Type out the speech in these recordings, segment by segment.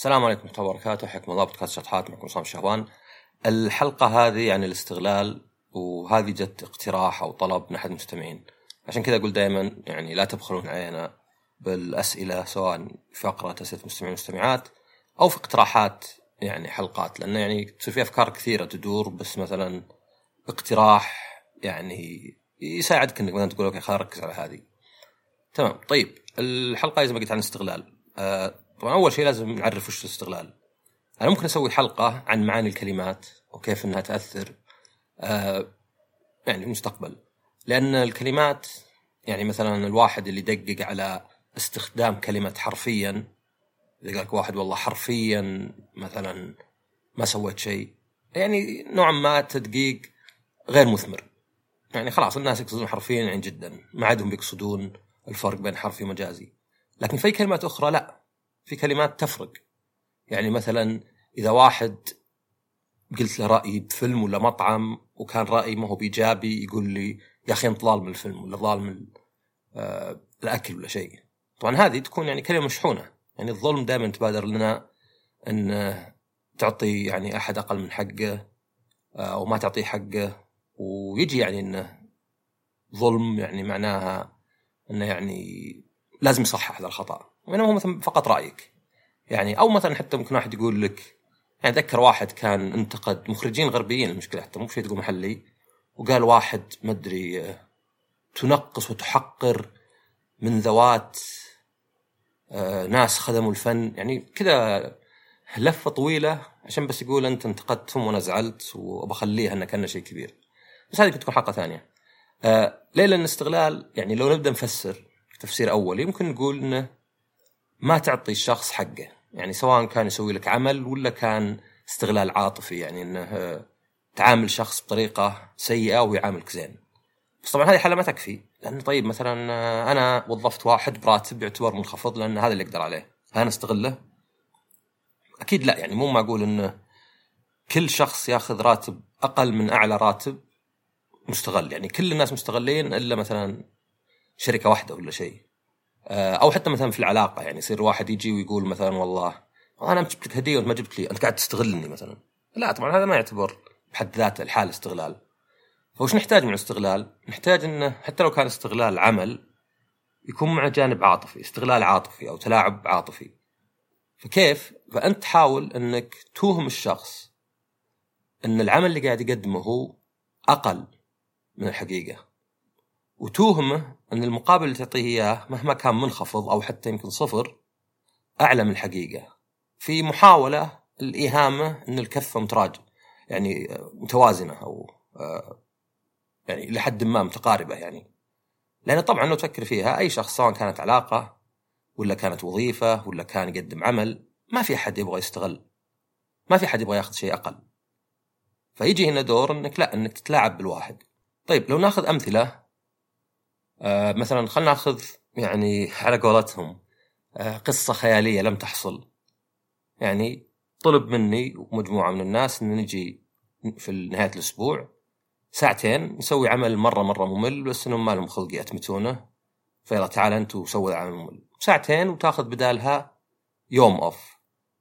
السلام عليكم ورحمة الله وبركاته. حياكم الله. بودكاست شطحات معكم عصام الشهوان الحلقة هذه عن الاستغلال وهذه جت اقتراح أو طلب من أحد المستمعين. عشان كذا أقول دائما يعني لا تبخلون علينا بالأسئلة سواء في فقرة أسئلة مستمعين ومستمعات أو في اقتراحات يعني حلقات. لأنه يعني تصير في أفكار كثيرة تدور بس مثلا اقتراح يعني يساعدك إنك مثلا تقول أوكي خلينا نركز على هذه. تمام. طيب. الحلقة زي ما قلت عن الاستغلال. آه طبعا أول شيء لازم نعرف وش الاستغلال. أنا ممكن أسوي حلقة عن معاني الكلمات وكيف إنها تأثر آه يعني المستقبل. لأن الكلمات يعني مثلا الواحد اللي يدقق على استخدام كلمة حرفيا إذا قال لك واحد والله حرفيا مثلا ما سويت شيء يعني نوعا ما تدقيق غير مثمر يعني خلاص الناس يقصدون حرفيا يعني جدا ما عادهم بيقصدون الفرق بين حرفي ومجازي لكن في كلمات أخرى لا في كلمات تفرق. يعني مثلا إذا واحد قلت له رايي بفيلم ولا مطعم وكان رايي ما هو بإيجابي يقول لي يا أخي أنت ضال من الفيلم ولا ضال من آه الأكل ولا شيء. طبعا هذه تكون يعني كلمة مشحونة. يعني الظلم دائما تبادر لنا أن تعطي يعني أحد أقل من حقه أو ما تعطيه حقه. ويجي يعني انه ظلم يعني معناها إنه يعني لازم يصحح هذا الخطأ. وانما هو مثلا فقط رأيك يعني أو مثلا حتى ممكن واحد يقول لك يعني أتذكر واحد كان انتقد مخرجين غربيين المشكلة حتى مو شيء تقول محلي وقال واحد ما أدري تنقص وتحقر من ذوات ناس خدموا الفن يعني كذا لفة طويلة عشان بس يقول أنت انتقدتهم وأنا زعلت وبخليها انها كانها شيء كبير بس هذه بتكون حلقة ثانية. آه ليه؟ لأن الاستغلال يعني لو نبدأ نفسر تفسير أولي ممكن نقول إنه ما تعطي الشخص حقه، يعني سواء كان يسوي لك عمل ولا كان استغلال عاطفي يعني إنه آه تعامل شخص بطريقة سيئة ويعاملك زين. بس طبعا هذه حالة ما تكفي، لأن طيب مثلا آه أنا وظفت واحد براتب يعتبر منخفض لأن هذا اللي أقدر عليه، أنا أستغله؟ أكيد لا. يعني مو معقول انه كل شخص ياخذ راتب أقل من أعلى راتب مستغل. يعني كل الناس مستغلين إلا مثلا شركة واحدة ولا شيء. أو حتى مثلا في العلاقة يعني يصير واحد يجي ويقول مثلا والله أنا جبت لك هدية وأنت ما جبت لي أنت قاعد تستغلني مثلا لا طبعا هذا ما يعتبر بحد ذاته الحال استغلال فوش نحتاج من الاستغلال؟ نحتاج إنه حتى لو كان استغلال عمل يكون معه جانب عاطفي، استغلال عاطفي أو تلاعب عاطفي. فكيف؟ فأنت تحاول إنك توهم الشخص إن العمل اللي قاعد يقدمه هو أقل من الحقيقة وتوهمه أن المقابل اللي تعطيه إياه مهما كان منخفض أو حتى يمكن صفر أعلى من الحقيقة. في محاولة الإيهامة أن الكفة متراج يعني متوازنة أو يعني لحد ما متقاربة يعني. لأن طبعا لو تفكر فيها أي شخص سواء كانت علاقة ولا كانت وظيفة ولا كان يقدم عمل ما في أحد يبغى يستغل ما في أحد يبغى يأخذ شيء أقل. فيجي هنا دور إنك لا إنك تتلاعب بالواحد. طيب لو ناخذ أمثلة آه مثلا خلينا نأخذ يعني على قولتهم آه قصة خيالية لم تحصل. يعني طلب مني ومجموعة من الناس إن نجي في نهاية الأسبوع ساعتين نسوي عمل مرة مرة ممل بس إنهم ما لهم خلق يتمتونه فيلا تعال أنت وسوي العمل الممل. ساعتين وتأخذ بدالها يوم off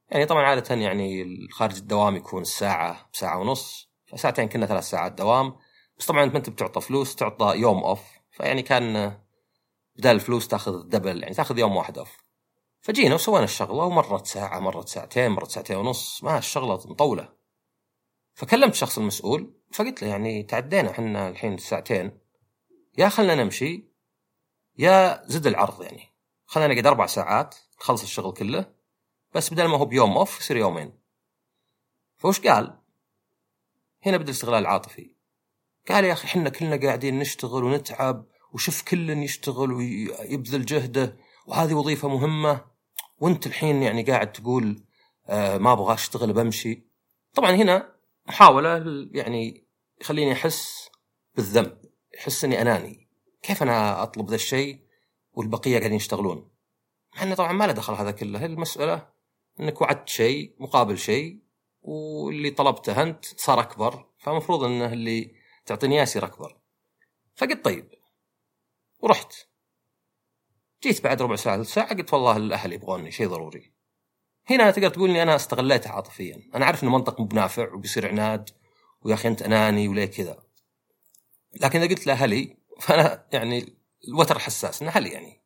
يعني طبعا عادة يعني خارج الدوام يكون الساعة بساعه ونص. فساعتين كنا ثلاث ساعات دوام. بس طبعا أنت ما أنت بتعطى فلوس تعطى يوم off فيعني كان بدال الفلوس تاخذ double يعني تاخذ يوم واحد off فجينا وسوينا الشغلة ومرت ساعة مرت ساعتين مرت ساعتين ونص ما الشغلة مطولة. فكلمت الشخص المسؤول فقلت له يعني تعدينا إحنا الحين ساعتين. يا خلنا نمشي يا زد العرض يعني. خلينا نقعد أربع ساعات نخلص الشغل كله. بس بدل ما هو بيوم اوف يصير يومين. فوش قال؟ هنا بدا الاستغلال العاطفي قال يا أخي إحنا كلنا قاعدين نشتغل ونتعب. وشوف كل يشتغل ويبذل جهده وهذه وظيفة مهمة. وانت الحين يعني قاعد تقول آه ما أبغى أشتغل بمشي. طبعا هنا محاولة يعني يخليني أحس بالذنب يحس إني أناني. كيف أنا أطلب ذا الشيء والبقية قاعدين يشتغلون؟ مع إنه طبعا ما له دخل هذا كله. المسألة إنك وعدت شيء مقابل شيء واللي طلبته أنت صار أكبر فمفروض إنه اللي تعطيني إياه يصير أكبر. فقلت طيب ورحت. جيت بعد ربع ساعة ساعة قلت والله الأهل يبغوني شيء ضروري. هنا تقدر تقول إني أنا استغليته عاطفيا. أنا عارف إنه منطق مو بنافع وبيصير عناد ويا أخي أنت أناني وليه كذا. لكن إذا قلت لأهلي فأنا يعني الوتر حساس إن أهلي يعني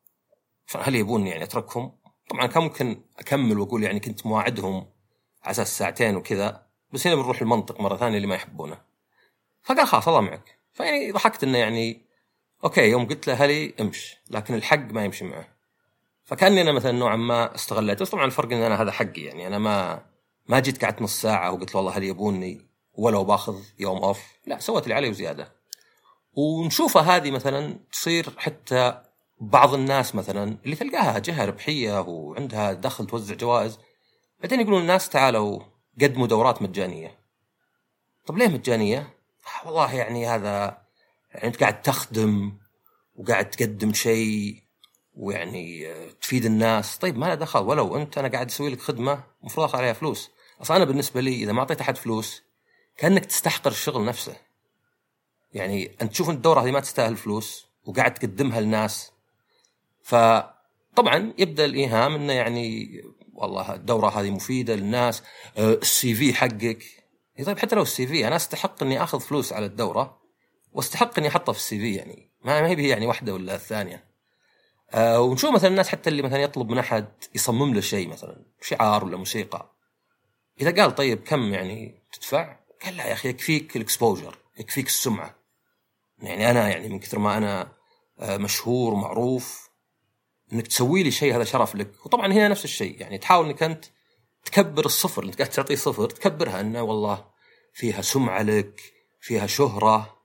فهل يبون يعني أتركهم. طبعا كان ممكن أكمل وأقول يعني كنت مواعدهم على أساس ساعتين وكذا بس هنا بنروح المنطق مرة ثانية اللي ما يحبونه. فقال خلاص الله معك. فيعني ضحكت إنه يعني Okay يوم قلت له هلي امش لكن الحق ما يمشي معه. فكأني أنا مثلا نوعا ما استغليت. بس طبعا الفرق إن أنا هذا حقي يعني. أنا ما ما جيت قعدت نص ساعة وقلت له والله هل يبوني ولو باخذ يوم off لا سويت اللي علي وزيادة. ونشوفها هذه مثلا تصير حتى بعض الناس مثلا اللي تلقاها جهة ربحية وعندها دخل توزع جوائز بعدين يقولون الناس تعالوا قدموا دورات مجانية. طب ليه مجانية؟ والله يعني هذا يعني أنت قاعد تخدم وقاعد تقدم شيء ويعني آه، تفيد الناس. طيب ما له دخل. ولو أنت أنا قاعد أسوي لك خدمة المفروض أخذ عليها فلوس. أصلا أنا بالنسبة لي إذا ما أعطيت أحد فلوس كأنك تستحقر الشغل نفسه. يعني أنت تشوف الدورة هذه ما تستاهل فلوس وقاعد تقدمها للناس. فطبعا يبدأ الإيهام إنه يعني والله الدورة هذه مفيدة للناس آه، ال CV حقك. طيب حتى لو ال CV أنا أستحق إني أخذ فلوس على الدورة. واستحق إني أحطها في ال CV يعني. ما هي يعني واحدة ولا الثانية. أه ونشوف مثلا الناس حتى اللي مثلا يطلب من أحد يصمم له شيء مثلا شعار ولا موسيقى. إذا قال طيب كم يعني تدفع؟ قال لا يا أخي يكفيك ال exposure يكفيك السمعة. يعني أنا يعني من كثر ما أنا آه، مشهور ومعروف إنك تسوي لي شيء هذا شرف لك. وطبعا هنا نفس الشيء يعني تحاول إنك أنت تكبر الصفر أنت قاعد تعطيه صفر تكبرها إنه والله فيها سمعة لك فيها شهرة.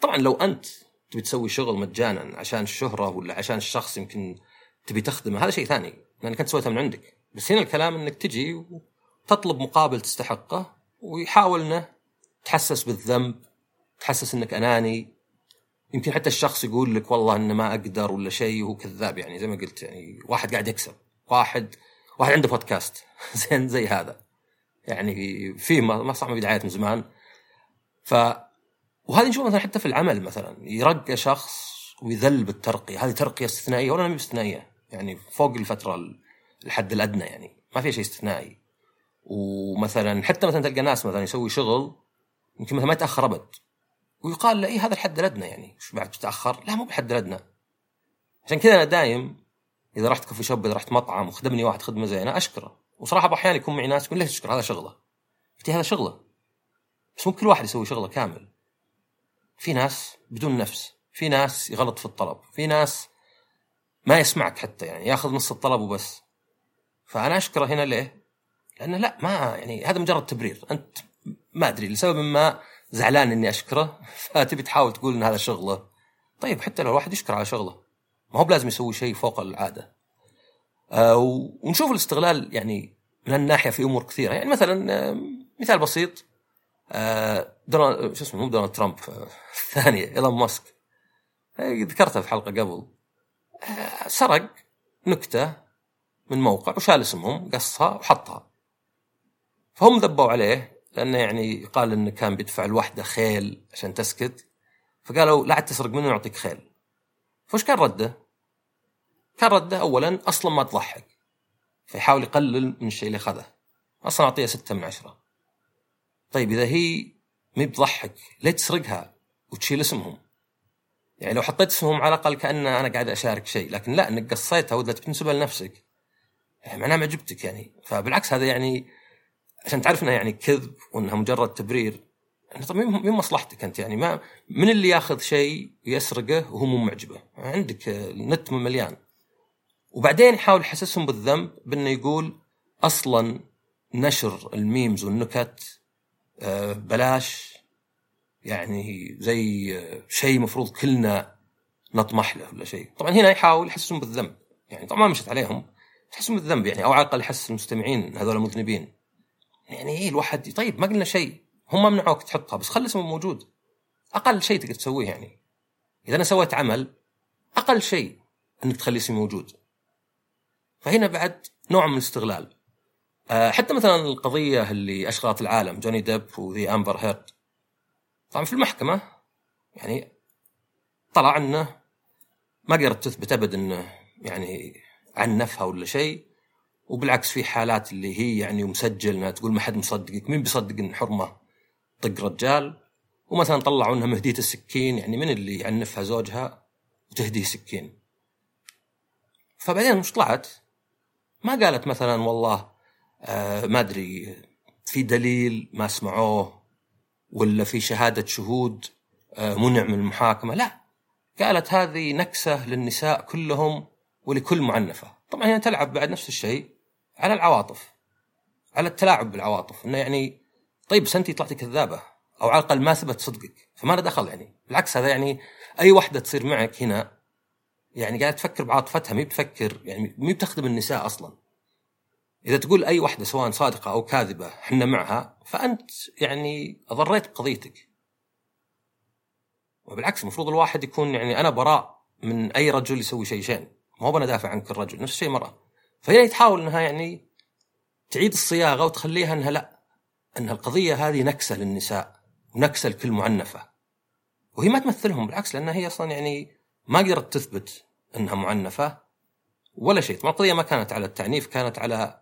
طبعا لو أنت تبي تسوي شغل مجانا عشان الشهرة ولا عشان الشخص يمكن تبي تخدمه هذا شيء ثاني لأنك أنت سويتها من عندك. بس هنا الكلام إنك تجي وتطلب مقابل تستحقه ويحاول إنه تحسس بالذنب تحسس إنك أناني. يمكن حتى الشخص يقول لك والله إنه ما أقدر ولا شيء وهو كذاب يعني زي ما قلت يعني واحد قاعد يكسب واحد واحد عنده بودكاست زين زي هذا. يعني في ما صح بدايات من زمان. ف وهذه نشوفها مثلا حتى في العمل مثلا يرقى شخص ويذل بالترقية. هذه ترقية استثنائية ولا ما استثنائية؟ يعني فوق الفترة الحد الأدنى يعني. ما في شيء استثنائي. ومثلا حتى مثلا تلقى ناس مثلا يسوي شغل يمكن مثلا ما يتأخر أبد. ويقال له اي هذا الحد الأدنى يعني. إيش بعد تتأخر؟ لا مو بالحد الأدنى. عشان كذا أنا دايم إذا رحت كوفي شوب إذا رحت مطعم وخدمني واحد خدمة زينة أشكره. وصراحة أحيانا يكون معي ناس يقول ليش تشكر؟ هذا شغلة. قلت هذا شغلة. بس مو كل واحد يسوي شغلة كامل. في ناس بدون نفس في ناس يغلط في الطلب في ناس ما يسمعك حتى يعني ياخذ نص الطلب وبس. فأنا أشكره هنا ليه؟ لأنه لا ما يعني هذا مجرد تبرير. أنت ما أدري لسبب ما زعلان إني أشكره فتبي تحاول تقول إن هذا شغلة. طيب حتى لو الواحد يشكر على شغلة ما هو بلازم يسوي شيء فوق العادة. آه ونشوف الاستغلال يعني من الناحيه في أمور كثيرة. يعني مثلا آه مثال بسيط. آه دونالد شو اسمه مو دونالد ترامب آه الثانية إيلون ماسك. آه، ذكرتها في حلقة قبل. آه سرق نكتة من موقع وشال اسمهم قصها وحطها. فهم ذبوا عليه لأنه يعني قال إنه كان بيدفع الوحدة خيل عشان تسكت. فقالوا لا عاد تسرق منه نعطيك خيل. فوش كان رده؟ كان رده اولا أصلا ما تضحك. فيحاول يقلل من الشيء اللي أخذه. أصلا اعطيها ستة من عشرة. طيب إذا هي مي بتضحك ليه تسرقها. وتشيل اسمهم؟ يعني لو حطيت اسمهم على الأقل كأن أنا قاعد أشارك شيء لكن لا إنك قصيتها ولا تنسبها لنفسك. يعني معناه ما عجبتك يعني. فبالعكس هذا يعني عشان تعرف إنها يعني كذب وإنها مجرد تبرير. يعني طب من مصلحتك أنت؟ يعني ما من اللي ياخذ شيء ويسرقه وهو مو معجبة؟ عندك النت مليان. وبعدين يحاول يحسسهم بالذنب بإنه يقول أصلا نشر الميمز والنكت بلاش. يعني زي شيء مفروض كلنا نطمح له ولا شيء. طبعا هنا يحاول يحسسهم بالذنب. يعني طبعا ما مشت عليهم. يحسسهم بالذنب يعني أو على الأقل يحسس المستمعين هذول مذنبين يعني إيه الواحد؟ طيب ما قلنا شيء. هم منعوك تحطها بس خلي اسمه موجود. أقل شيء تقدر تسويه يعني. إذا أنا سويت عمل أقل شيء إنك تخلي اسمي موجود. فهنا بعد نوع من الاستغلال. آه، حتى مثلا القضية اللي أشغلت العالم جوني ديب وذي أمبر هيرد. طبعا في المحكمة يعني طلع إنه ما قدرت تثبت ابد إنه يعني عنفها ولا شيء وبالعكس في حالات اللي هي يعني مسجل إنها تقول ما حد مصدقك. مين بيصدق إن حرمة طق رجال؟ ومثلا طلعوا إنها مهديته سكين يعني من اللي يعنفها زوجها؟ وتهديه سكين. فبعدين مش طلعت؟ ما قالت مثلا والله آه ما أدري في دليل ما سمعوه ولا في شهادة شهود آه منع من المحاكمة؟ لا. قالت هذه نكسة للنساء كلهم ولكل معنفة. طبعا هي تلعب بعد نفس الشيء على العواطف على التلاعب بالعواطف. إنه يعني طيب انت طلعتي كذابة أو على الأقل ما ثبت صدقك فما له دخل يعني. بالعكس هذا يعني أي وحدة تصير معك هنا يعني قاعدة تفكر بعاطفتها مي بتفكر يعني مي بتخدم النساء أصلا. إذا تقول أي وحده سواء صادقة أو كاذبة إحنا معها فأنت يعني أضريت بقضيتك وبالعكس المفروض الواحد يكون يعني أنا براء من أي رجل يسوي شيء شين. ما هو بندافع عن كل رجل نفس الشيء مرأة فهي تحاول إنها يعني تعيد الصياغة وتخليها إنها لا إن القضية هذه نكسة للنساء ونكسة لكل معنفة. وهي ما تمثلهم بالعكس لأنها هي أصلا يعني ما قدرت تثبت إنها معنفة ولا شيء. طبعا القضية ما كانت على التعنيف كانت على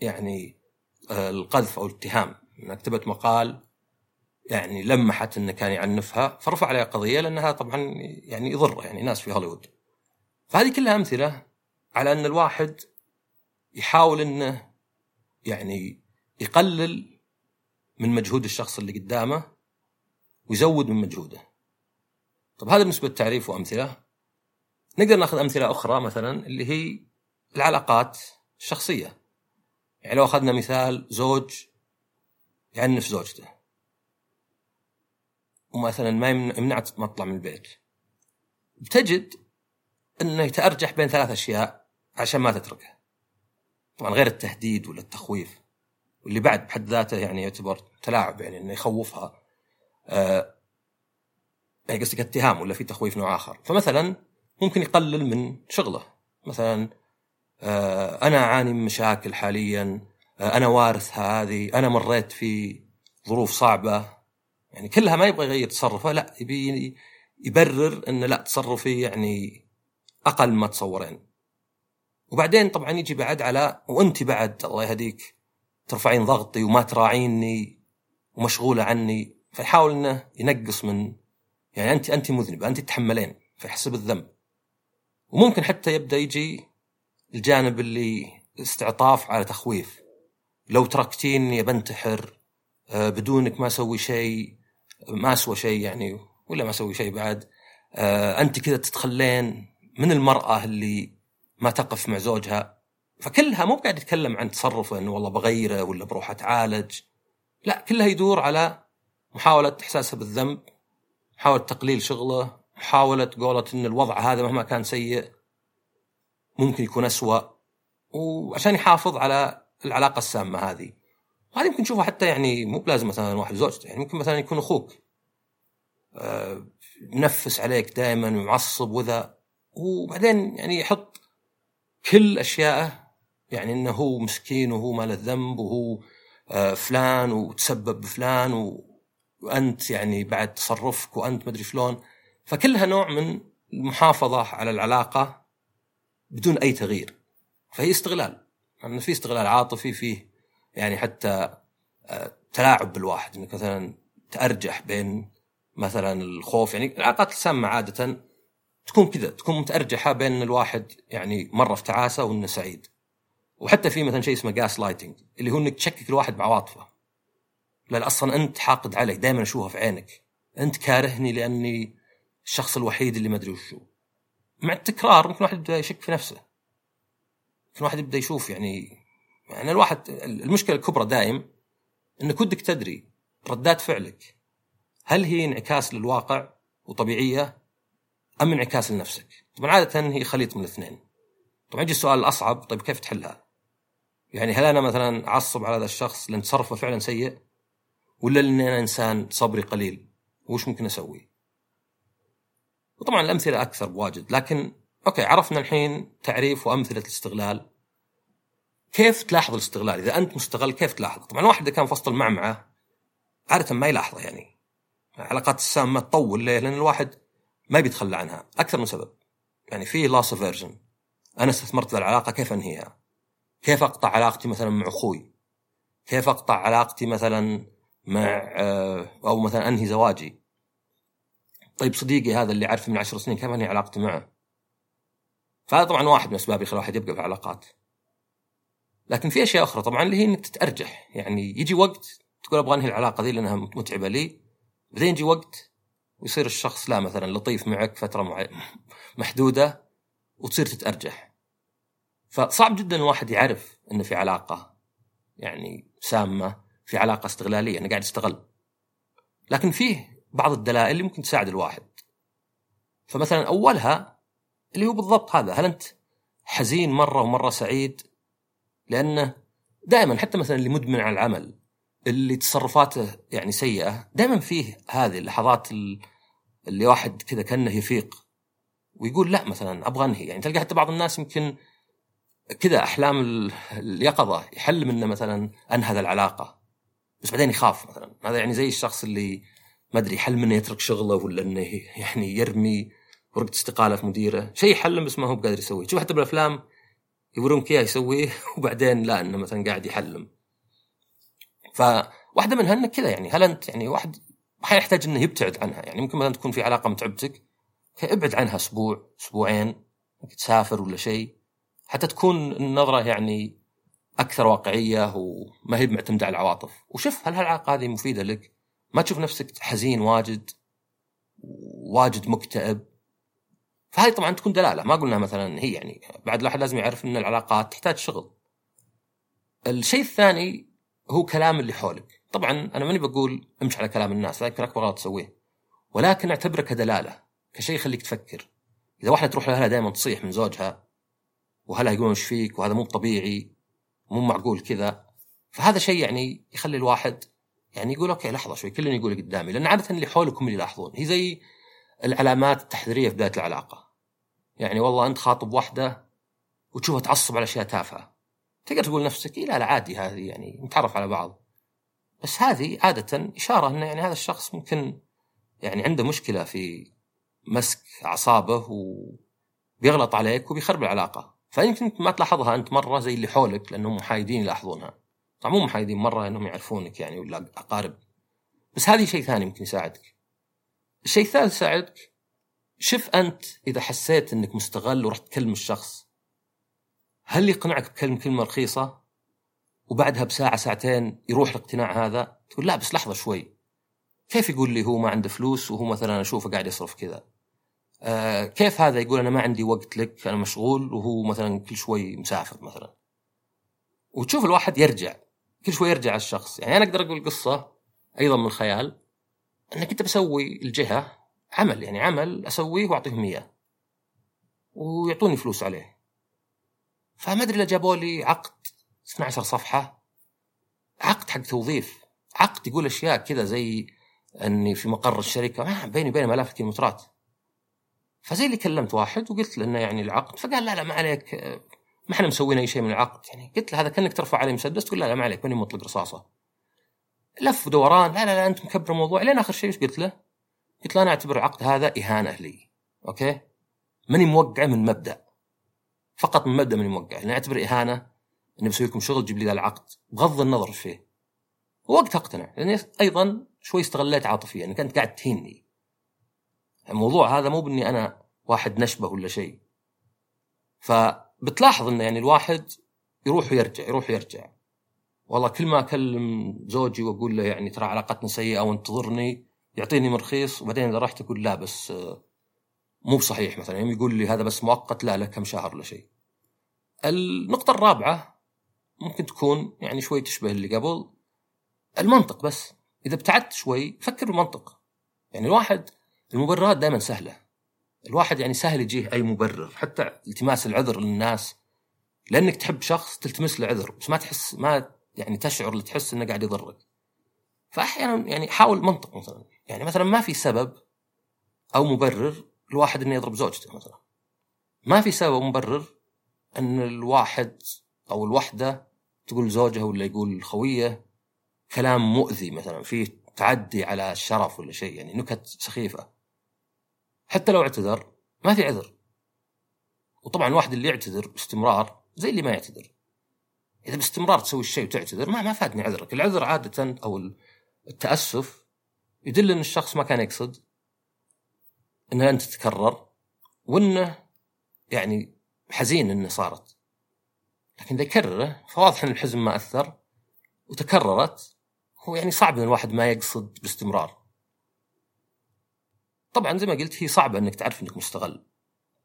يعني آه، القذف أو الاتهام انها كتبت مقال يعني لمحت إنه كان يعنفها فرفع عليها قضية لأنها طبعا يعني يضر يعني ناس في هوليوود فهذه كلها أمثلة على أن الواحد يحاول إنه يعني يقلل من مجهود الشخص اللي قدامه ويزود من مجهوده. طب هذا بالنسبة للتعريف وأمثلة. نقدر ناخذ أمثلة أخرى مثلا اللي هي العلاقات الشخصية. يعني لو أخذنا مثال زوج يعنف زوجته. ومثلا ما يمنع تطلع من البيت. بتجد إنه يتأرجح بين ثلاث أشياء عشان ما تتركه. طبعا غير التهديد ولا التخويف واللي بعد بحد ذاته يعني يعتبر تلاعب يعني إنه يخوفها آه يعني قصدك اتهام ولا في تخويف نوع آخر فمثلا ممكن يقلل من شغله مثلا أنا أعاني من مشاكل حاليا. آه أنا وارث هذه. أنا مريت في ظروف صعبة. يعني كلها ما يبغى يغير تصرفه لا يبي يبرر إنه لا تصرفي يعني أقل ما تصورين. وبعدين طبعا يجي بعد على وأنت بعد الله يهديك ترفعين ضغطي وما تراعيني ومشغولة عني. فيحاول إنه ينقص من يعني أنت أنت مذنبة أنت تتحملين فيحسب الذنب. وممكن حتى يبدأ يجي الجانب اللي استعطاف على تخويف. لو تركتيني بنتحر آه، بدونك ما أسوي شيء ما أسوى شيء يعني ولا ما أسوي شيء بعد آه، أنت كذا تتخلين من المرأة اللي ما تقف مع زوجها فكلها مو قاعد يتكلم عن تصرفه إنه والله بغيره ولا بروح أتعالج. لا كلها يدور على محاولة إحساسه بالذنب محاولة تقليل شغله محاولة قولة أن الوضع هذا مهما كان سيء ممكن يكون أسوأ وعشان يحافظ على العلاقة السامة هذه. وهذه ممكن تشوفها حتى يعني مو بلازم مثلا واحد زوجته يعني ممكن مثلا يكون أخوك. أه منفس عليك دائما ومعصب وذا وبعدين يعني يحط كل اشيائه يعني إنه هو مسكين وهو ما له ذنب وهو آه، فلان وتسبب بفلان وأنت يعني بعد تصرفك وأنت مدري شلون. فكلها نوع من المحافظة على العلاقة. بدون أي تغيير. فهي استغلال. يعني في استغلال عاطفي فيه يعني حتى آه، تلاعب بالواحد. إنك مثلا تأرجح بين مثلا الخوف. يعني العلاقات السامة عادة تكون كذا تكون متأرجحة بين الواحد يعني مرة في تعاسة وإنه سعيد. وحتى في مثلا شيء اسمه جاس لايتنج اللي هو إنك تشكك الواحد بعواطفه لا أصلا أنت حاقد علي دائما اشوفها في عينك. أنت كارهني لأني الشخص الوحيد اللي ما أدري وشو مع التكرار ممكن الواحد يبدأ يشك في نفسه ممكن الواحد يبدأ يشوف يعني يعني الواحد المشكلة الكبرى دائم إنك ودك تدري ردات فعلك هل هي انعكاس للواقع وطبيعية أم انعكاس لنفسك؟ طبعا عادة هي خليط من الاثنين. طبعا يجي السؤال الاصعب طيب كيف تحلها؟ يعني هل أنا مثلا أعصب على هذا الشخص لأن تصرفه فعلا سيء؟ ولا لاني أنا إنسان صبري قليل؟ وش ممكن أسوي؟ وطبعا الأمثلة أكثر بواجد لكن okay عرفنا الحين تعريف وأمثلة الاستغلال كيف تلاحظ الاستغلال؟ إذا أنت مستغل كيف تلاحظ؟ طبعا واحد إذا كان في وسط المعمعة عادة ما يلاحظه يعني العلاقات السامه تطول ليه؟ لأن الواحد ما بيتخلى عنها أكثر من سبب يعني في loss aversion أنا استثمرت في العلاقة كيف أنهيها؟ كيف أقطع علاقتي مثلا مع أخوي كيف أقطع علاقتي مثلا مع آه، أو مثلا أنهي زواجي طيب صديقي هذا اللي اعرفه من عشر سنين كيف أنهي علاقتي معه؟ فهذا طبعا واحد من أسباب يخلي الواحد يبقى في علاقات. لكن في أشياء أخرى طبعا اللي هي إنك تتأرجح. يعني يجي وقت تقول أبغى أنهي العلاقة ذي لأنها متعبة لي. بعدين يجي وقت ويصير الشخص لا مثلا لطيف معك فترة. محدودة وتصير تتأرجح. فصعب جدا الواحد يعرف إنه في علاقة يعني سامة في علاقة استغلالية إنه قاعد يستغل لكن فيه بعض الدلائل اللي ممكن تساعد الواحد. فمثلا أولها اللي هو بالضبط هذا هل أنت حزين مرة ومرة سعيد؟ لأنه دائما حتى مثلا اللي مدمن على العمل اللي تصرفاته يعني سيئة دائما فيه هذه اللحظات اللي واحد كذا كأنه يفيق ويقول لا مثلا أبغى أنهي. يعني تلقى حتى بعض الناس يمكن كذا أحلام اليقظة يحلم انه مثلا أنهى العلاقة بس بعدين يخاف مثلا. هذا يعني زي الشخص اللي ما أدري يحلم انه يترك شغله ولا إنه يعني يرمي ورقة استقالة في مديره. شيء يحلم بس ما هو قادر يسويه. تشوف حتى بالأفلام يورونك إياه يسويه وبعدين لا إنه مثلا قاعد يحلم. فواحدة منها انك كذا يعني. هل أنت يعني واحد أحيانا يحتاج إنه يبتعد عنها؟ يعني ممكن مثلا تكون في علاقة متعبتك ابعد عنها أسبوع أسبوعين تسافر ولا شيء. حتى تكون النظرة يعني أكثر واقعية وما هي معتمدة على العواطف. وشوف هل هالعلاقة هذه مفيدة لك؟ ما تشوف نفسك حزين واجد واجد مكتئب. فهذه طبعا تكون دلالة. ما قلنا مثلا هي يعني بعد الواحد لازم يعرف إن العلاقات تحتاج شغل. الشيء الثاني هو كلام اللي حولك. طبعا أنا ماني بقول امشي على كلام الناس ذاك أكبر غلط تسويه. ولكن اعتبره كدلالة كشيء يخليك تفكر. إذا واحدة تروح لها دائما تصيح من زوجها وهلا يقولون إيش فيك وهذا مو طبيعي مو معقول كذا. فهذا شيء يعني يخلي الواحد يعني يقول أوكي لحظة شوي كلنا يقول قدامي لأن عادة اللي حولكم اللي يلاحظون هي زي العلامات التحذيرية في بدايه العلاقة. يعني والله أنت خاطب واحدة وتشوفها تعصب على أشياء تافهة. تقدر تقول نفسك إيه لا لا عادي هذه يعني نتعرف على بعض. بس هذه عادة إشارة أن يعني هذا الشخص ممكن يعني عنده مشكلة في مسك أعصابه وبيغلط عليك وبيخرب العلاقة. فيمكن ما تلاحظها أنت مرة زي اللي حولك لأنهم محايدين يلاحظونها. طبعا مو محايدين مرة أنهم يعرفونك يعني ولا أقارب. بس هذه شيء ثاني ممكن يساعدك. الشيء الثالث يساعدك شوف أنت إذا حسيت أنك مستغل ورحت تكلم الشخص. هل يقنعك بكلمة كلمة رخيصة وبعدها بساعة ساعتين يروح الاقتناع هذا؟ تقول لا بس لحظة شوي. كيف يقول لي هو ما عنده فلوس وهو مثلا أشوفه قاعد يصرف كذا؟ آه كيف هذا يقول أنا ما عندي وقت لك أنا مشغول وهو مثلا كل شوي مسافر مثلا؟ وتشوف الواحد يرجع. كل شوي يرجع الشخص. يعني أنا أقدر أقول قصة أيضا من الخيال أنك أنت بسوي الجهة عمل يعني عمل أسويه وأعطيهم إياه. ويعطوني فلوس عليه. فما أدري جابوا لي عقد 12 صفحة عقد حق توظيف. عقد يقول أشياء كذا زي إني في مقر الشركة. ما بيني وبينهم الاف الكيلومترات فزي اللي كلمت واحد وقلت له إنه يعني العقد. فقال لا لا ما عليك. ما إحنا مسوين أي شيء من العقد. يعني قلت له هذا كأنك ترفع علي مسدس تقول لا لا ما عليك ماني مطلق رصاصة. لف ودوران لا لا لا أنت مكبر الموضوع. لين آخر شيء إيش قلت له؟ قلت له أنا أعتبر العقد هذا إهانة لي. Okay؟ ماني موقعه من مبدأ. فقط من مبدأ من الموقع لأن أعتبر إهانة إني بسوي لكم شغل تجيب لي ذا العقد. بغض النظر فيه. ووقتها اقتنع. لاني أيضا شوي استغليت عاطفيا. انك انت قاعد تهيني الموضوع هذا مو بإني أنا واحد نشبه ولا شيء. فبتلاحظ إنه يعني الواحد يروح ويرجع يروح ويرجع. والله كل ما أكلم زوجي وأقول له يعني ترى علاقتنا سيئة وانتظرني يعطيني من رخيص وبعدين إذا رحت أقول لا بس مو بصحيح مثلا. يوم يقول لي هذا بس مؤقت لا له كم شهر ولا شيء. النقطة الرابعة ممكن تكون يعني شوي تشبه اللي قبل المنطق بس. إذا ابتعدت شوي فكر بالمنطق. يعني الواحد المبررات دائما سهلة. الواحد يعني سهل يجيه أي مبرر حتى التماس العذر للناس. لأنك تحب شخص تلتمس له عذر بس ما تحس ما يعني تشعر اللي تحس إنه قاعد يضرك. فأحيانا يعني حاول منطق مثلا يعني مثلا ما في سبب أو مبرر الواحد إنه يضرب زوجته مثلا. ما في سبب مبرر إن الواحد أو الوحدة تقول زوجها ولا يقول خويه كلام مؤذي مثلا فيه تعدي على الشرف ولا شيء يعني نكت سخيفة. حتى لو اعتذر ما في عذر. وطبعا الواحد اللي يعتذر باستمرار زي اللي ما يعتذر. إذا باستمرار تسوي الشيء وتعتذر ما ما فادني عذرك، العذر عادة أو التأسف يدل إن الشخص ما كان يقصد إنها أنت تتكرر وإنه يعني حزين إنه صارت. لكن إذا يكرره فواضح إن الحزن ما أثر وتكررت هو يعني صعب إن الواحد ما يقصد باستمرار. طبعا زي ما قلت هي صعبة إنك تعرف إنك مستغل.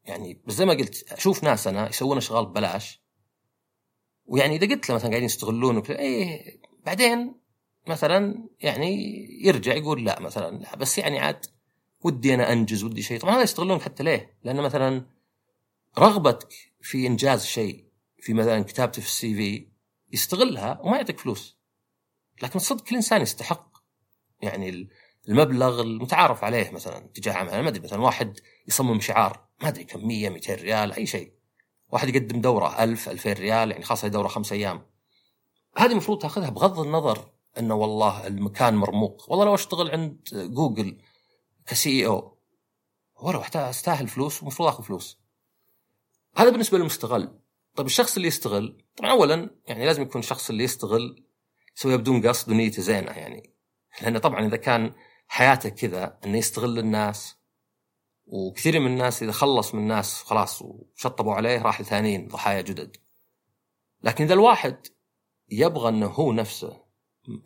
يعني بس زي ما قلت أشوف ناس أنا يسوون أشغال ببلاش. ويعني إذا قلت له مثلا قاعدين يستغلون وكذا إيه بعدين مثلا يعني يرجع يقول لا مثلا لا بس يعني عاد ودي أنا أنجز ودي شيء. طبعا هذا يستغلونك حتى ليه؟ لأن مثلا رغبتك في إنجاز شيء في مثلا كتابته في السي في يستغلها وما يعطيك فلوس. لكن صدق كل إنسان يستحق. يعني المبلغ المتعارف عليه مثلا تجاه عمل. ما أدري مثلا واحد يصمم شعار ما أدري كم 100 200 ريال أي شيء. واحد يقدم دورة 1000 2000 ريال يعني خاصة دورة خمس أيام. هذه المفروض تأخذها بغض النظر إنه والله المكان مرموق. والله لو أشتغل عند جوجل كسي أو ولو استاهل فلوس ومفروض آخذ فلوس. هذا بالنسبة للمستغل. طيب الشخص اللي يستغل طبعا اولا يعني لازم يكون الشخص اللي يستغل يسويها بدون قصد ونيته زينة يعني. لأنه طبعا إذا كان حياته كذا إنه يستغل الناس وكثير من الناس إذا خلص من الناس خلاص وشطبوا عليه راح لثانيين ضحايا جدد. لكن إذا الواحد يبغى إنه هو نفسه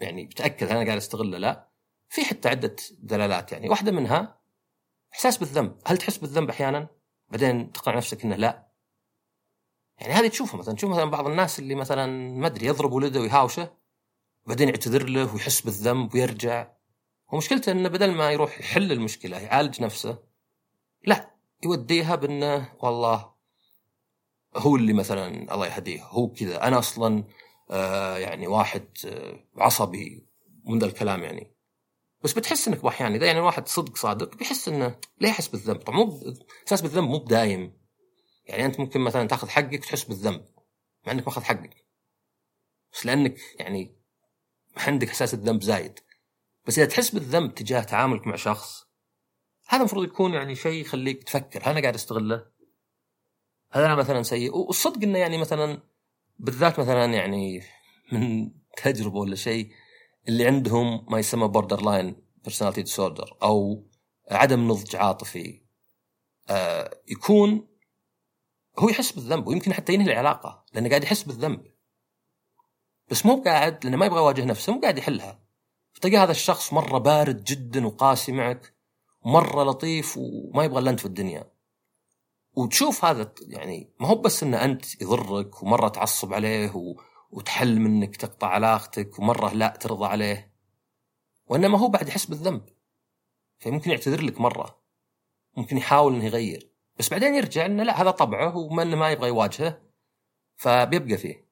يعني بتأكد أنا قاعد أستغله؟ لا. في حتى عدة دلالات يعني. واحدة منها إحساس بالذنب. هل تحس بالذنب أحيانا؟ بعدين تقنع نفسك إنه لا. يعني هذه تشوفها مثلا. تشوف مثلا بعض الناس اللي مثلا ما أدري يضرب ولده ويهاوشه بعدين يعتذر له ويحس بالذنب ويرجع. ومشكلته إنه بدل ما يروح يحل المشكلة يعالج نفسه لا يوديها بإنه والله هو اللي مثلا الله يهديه هو كذا. أنا أصلا آه يعني واحد آه عصبي من ذا الكلام يعني. بس بتحس إنك أحيانا إذا يعني واحد صدق صادق بيحس إنه ليه يحس بالذنب. طبعا مو إحساس بالذنب مو بدايم. يعني أنت ممكن مثلا تأخذ حقك وتحس بالذنب مع إنك ماخذ حقك. بس لأنك يعني عندك إحساس الذنب زايد. بس إذا تحس بالذنب تجاه تعاملك مع شخص هذا المفروض يكون يعني شيء يخليك تفكر هل أنا قاعد أستغله؟ هل أنا مثلا سيء؟ والصدق إنه يعني مثلا بالذات مثلا يعني من تجربة ولا شيء اللي عندهم ما يسمى borderline personality disorder أو عدم نضج عاطفي آه يكون هو يحس بالذنب ويمكن حتى ينهي العلاقة لأنه قاعد يحس بالذنب بس مو قاعد لأنه ما يبغى يواجه نفسه مو قاعد يحلها فتلقى هذا الشخص مرة بارد جدا وقاسي معك ومره لطيف وما يبغى إلا أنت في الدنيا. وتشوف هذا يعني ما هو بس إنه أنت يضرك ومرة تعصب عليه و... وتحل منك تقطع علاقتك ومرة لا ترضى عليه. وإنما هو بعد يحس بالذنب. فممكن يعتذر لك مرة. ممكن يحاول إنه يغير. بس بعدين يرجع إنه لا هذا طبعه وما إنه ما يبغى يواجهه. فبيبقى فيه.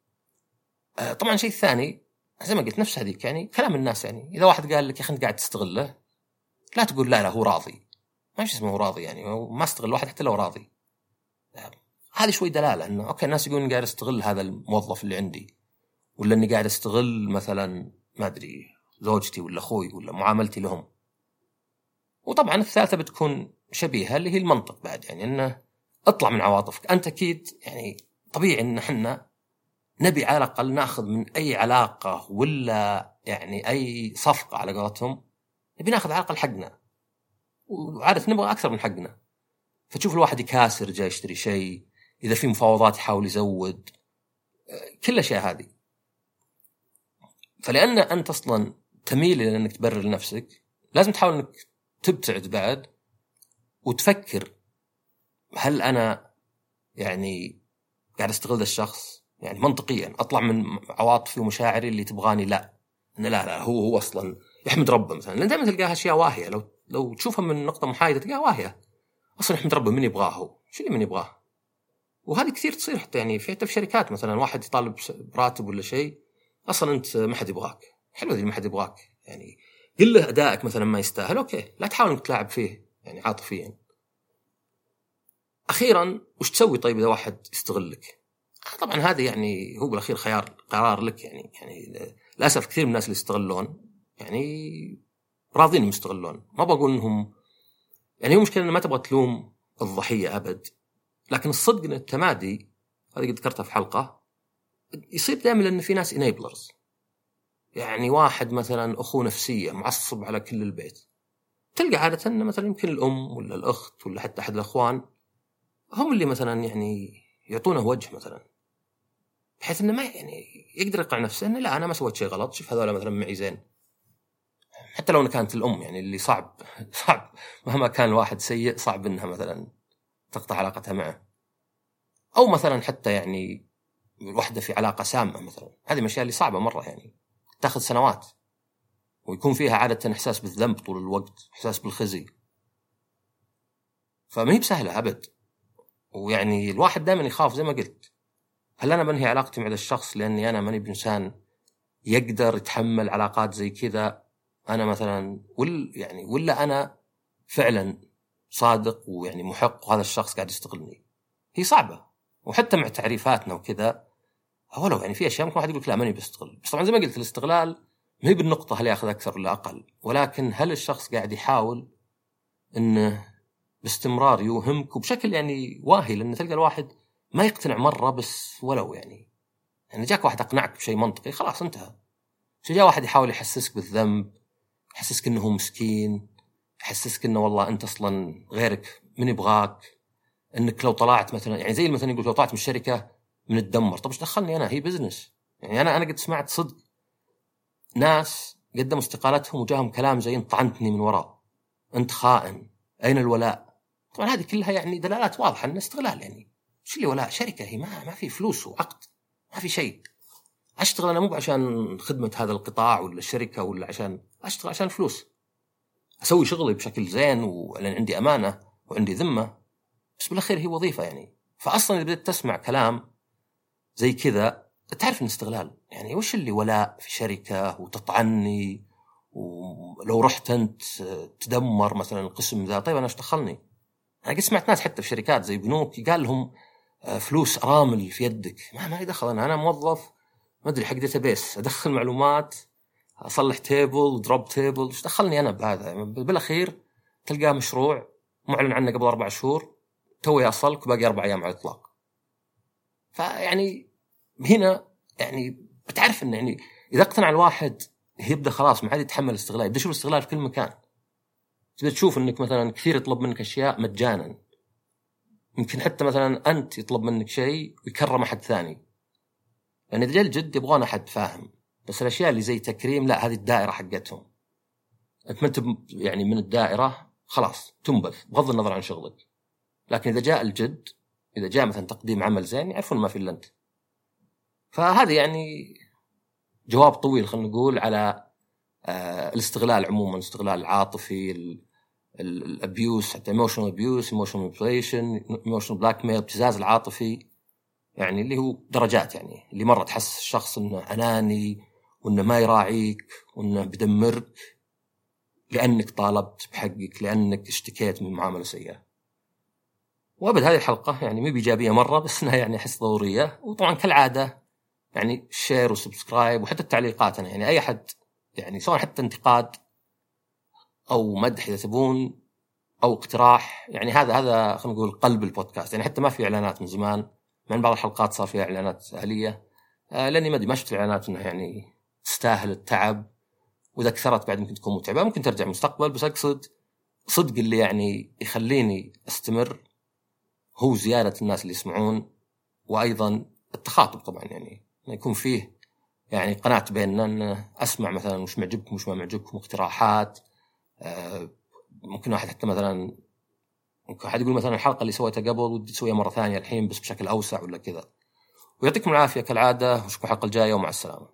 آه، طبعا شيء ثاني زي ما قلت نفس هذيك يعني كلام الناس يعني. إذا واحد قال لك يا أخي أنت قاعد تستغله لا تقول لا لا هو راضي. ما في اسمه راضي يعني. ما استغل واحد حتى لو راضي. آه، هذه شوي دلالة إنه أوكي الناس يقولون قاعد أستغل هذا الموظف اللي عندي ولا أني قاعد أستغل مثلا ما أدري زوجتي ولا أخوي ولا معاملتي لهم. وطبعا الثالثة بتكون شبيهة اللي هي المنطق بعد يعني إنه اطلع من عواطفك. أنت أكيد يعني طبيعي إن إحنا نبي على الأقل ناخذ من أي علاقة ولا يعني أي صفقة على قولتهم نبي ناخذ على الأقل حقنا. وعارف نبغى أكثر من حقنا. فتشوف الواحد يكاسر جاي يشتري شيء إذا في مفاوضات يحاول يزود كل الأشياء هذه. فلأن أنت أصلا تميل إلى أنك تبرر لنفسك لازم تحاول إنك تبتعد بعد وتفكر هل أنا يعني قاعد أستغل الشخص؟ يعني منطقيا أطلع من عواطفي ومشاعري اللي تبغاني لا. لا لا هو هو أصلا يحمد ربه مثلا. لأن دائما تلقاها أشياء واهية. لو لو تشوفها من نقطة محايدة تلقاها واهية. أصلا يحمد ربه من يبغاه هو؟ شو اللي من يبغاه؟ وهذه كثير تصير حتى يعني في حتى في شركات مثلا واحد يطالب براتب ولا شيء أصلا أنت ما حد يبغاك. حلو اللي ما حد يبغاك. يعني قل له أدائك مثلا ما يستاهل أوكي. لا تحاول إنك تلاعب فيه يعني عاطفيا. أخيرا وش تسوي طيب إذا واحد يستغلك؟ طبعا هذا يعني هو بالأخير خيار قرار لك يعني يعني للأسف كثير من الناس اللي يستغلون يعني راضين يستغلون. ما بقول انهم يعني هو مشكلة ما تبغى تلوم الضحية أبد. لكن الصدق إن التمادي هذه قد ذكرتها في حلقة يصير دائما لأن في ناس انيبلرز يعني واحد مثلا أخوه نفسيه معصب على كل البيت. تلقى عادة ان مثلا يمكن الأم ولا الأخت ولا حتى أحد الأخوان هم اللي مثلا يعني يعطونه وجه مثلا. بحيث إنه ما يعني يقدر يقنع نفسه إنه لا أنا ما سويت شيء غلط. شوف هذول مثلا معي زين. حتى لو كانت الأم يعني اللي صعب صعب. مهما كان الواحد سيء صعب إنها مثلا تقطع علاقتها معه. أو مثلا حتى يعني الوحده في علاقة سامة مثلا. هذه من الأشياء اللي صعبة مرة يعني. تأخذ سنوات. ويكون فيها عادة إحساس بالذنب طول الوقت إحساس بالخزي. فما هي بسهلة أبد. ويعني الواحد دائما يخاف زي ما قلت. هل أنا بنهي علاقتي مع هذا الشخص لأني أنا ماني بإنسان يقدر يتحمل علاقات زي كذا؟ أنا مثلا ولا يعني ولا أنا فعلا صادق ويعني محق وهذا الشخص قاعد يستغلني؟ هي صعبة. وحتى مع تعريفاتنا وكذا ولو يعني في أشياء ممكن واحد يقول لا ماني بستغل بس طبعا زي ما قلت الاستغلال ما هي بالنقطة هل يأخذ أكثر ولا أقل. ولكن هل الشخص قاعد يحاول إنه باستمرار يوهمك وبشكل يعني واهي لأن تلقى الواحد ما يقتنع مرة بس ولو يعني. يعني جاك واحد أقنعك بشيء منطقي خلاص انتهى. جاء واحد يحاول يحسسك بالذنب يحسسك إنه هو مسكين يحسسك إنه والله أنت أصلا غيرك من يبغاك إنك لو طلعت مثلا يعني زي مثلا يقول لو طلعت من الشركة من الدمر طب إيش دخلني أنا؟ هي بزنس يعني أنا أنا قد سمعت صدق ناس قدموا استقالتهم وجاهم كلام زي طعنتني من وراء. أنت خائن. أين الولاء؟ طبعا هذه كلها يعني دلالات واضحة إنه استغلال يعني. شو اللي ولاء شركة هي ما ما في فلوس وعقد ما في شيء. أشتغل أنا مو عشان خدمة هذا القطاع ولا الشركة ولا عشان أشتغل عشان فلوس. أسوي شغلي بشكل زين ولان عندي أمانة وعندي ذمة بس بالأخير هي وظيفة يعني. فاصلا إذا بدأت تسمع كلام زي كذا تعرف انه استغلال. يعني وش اللي ولاء في شركة وتطعني؟ ولو رحت أنت تدمر مثلا القسم ذا طيب أنا إيش دخلني؟ أنا قد سمعت ناس حتى في شركات زي بنوك قال لهم فلوس ارامل في يدك. ما ما دخل أنا. أنا موظف. ما أدري حق database أدخل معلومات. أصلح table drop table إيش دخلني أنا بهذا؟ بالأخير تلقاه مشروع. معلن عنه قبل أربع شهور. توي اصلك وباقي أربع أيام على الإطلاق. فيعني هنا يعني بتعرف إنه يعني إذا اقتنع الواحد يبدأ خلاص ما عاد يتحمل الاستغلال. يبدا يشوف الاستغلال في كل مكان؟ تبدا تشوف إنك مثلا كثير يطلب منك أشياء مجانا. يمكن حتى مثلا أنت يطلب منك شيء ويكرم أحد ثاني. يعني إذا الجد يبغون أحد فاهم بس الأشياء اللي زي تكريم لا هذه الدائرة حقتهم. أنت ما أنت يعني من الدائرة خلاص تنبذ بغض النظر عن شغلك. لكن إذا جاء الجد إذا جاء مثلا تقديم عمل زين يعرفون ما في إلا أنت. فهذه يعني جواب طويل خلينا نقول على آه الاستغلال عموما الاستغلال العاطفي ال abuse حتى emotional abuse emotional manipulation emotional blackmail الابتزاز العاطفي. يعني اللي هو درجات يعني. اللي مرة تحس الشخص إنه أناني وإنه ما يراعيك وإنه بدمرك. لأنك طالبت بحقك لأنك اشتكيت من معاملة سيئة. وأبد هذه الحلقة يعني مو بإيجابية مرة بس إنها يعني أحس ضرورية. وطبعا كالعادة يعني share و subscribe وحتى التعليقات أنا. يعني أي أحد يعني سواء حتى انتقاد أو مدح إذا تبون أو اقتراح. يعني هذا هذا خلينا نقول قلب البودكاست. يعني حتى ما في إعلانات من زمان. مع بعض الحلقات صار فيها إعلانات اليه آه لأني ما أدري ما شفت الإعلانات إنها يعني تستاهل التعب. وإذا كثرت بعد ممكن تكون متعبة. ممكن ترجع المستقبل. بس أقصد صدق اللي يعني يخليني أستمر هو زيادة الناس اللي يسمعون. وأيضا التخاطب طبعا. يعني يكون فيه يعني قناعه بيننا أسمع مثلا وش معجبكم وش ما معجبكم اقتراحات. ممكن واحد حتى مثلا ممكن احد يقول مثلا الحلقة اللي سويتها قبل ودي تسويها مرة ثانية الحين بس بشكل أوسع ولا كذا. ويعطيكم العافية كالعادة وأشوفكم الحلقة الجاية ومع السلامة.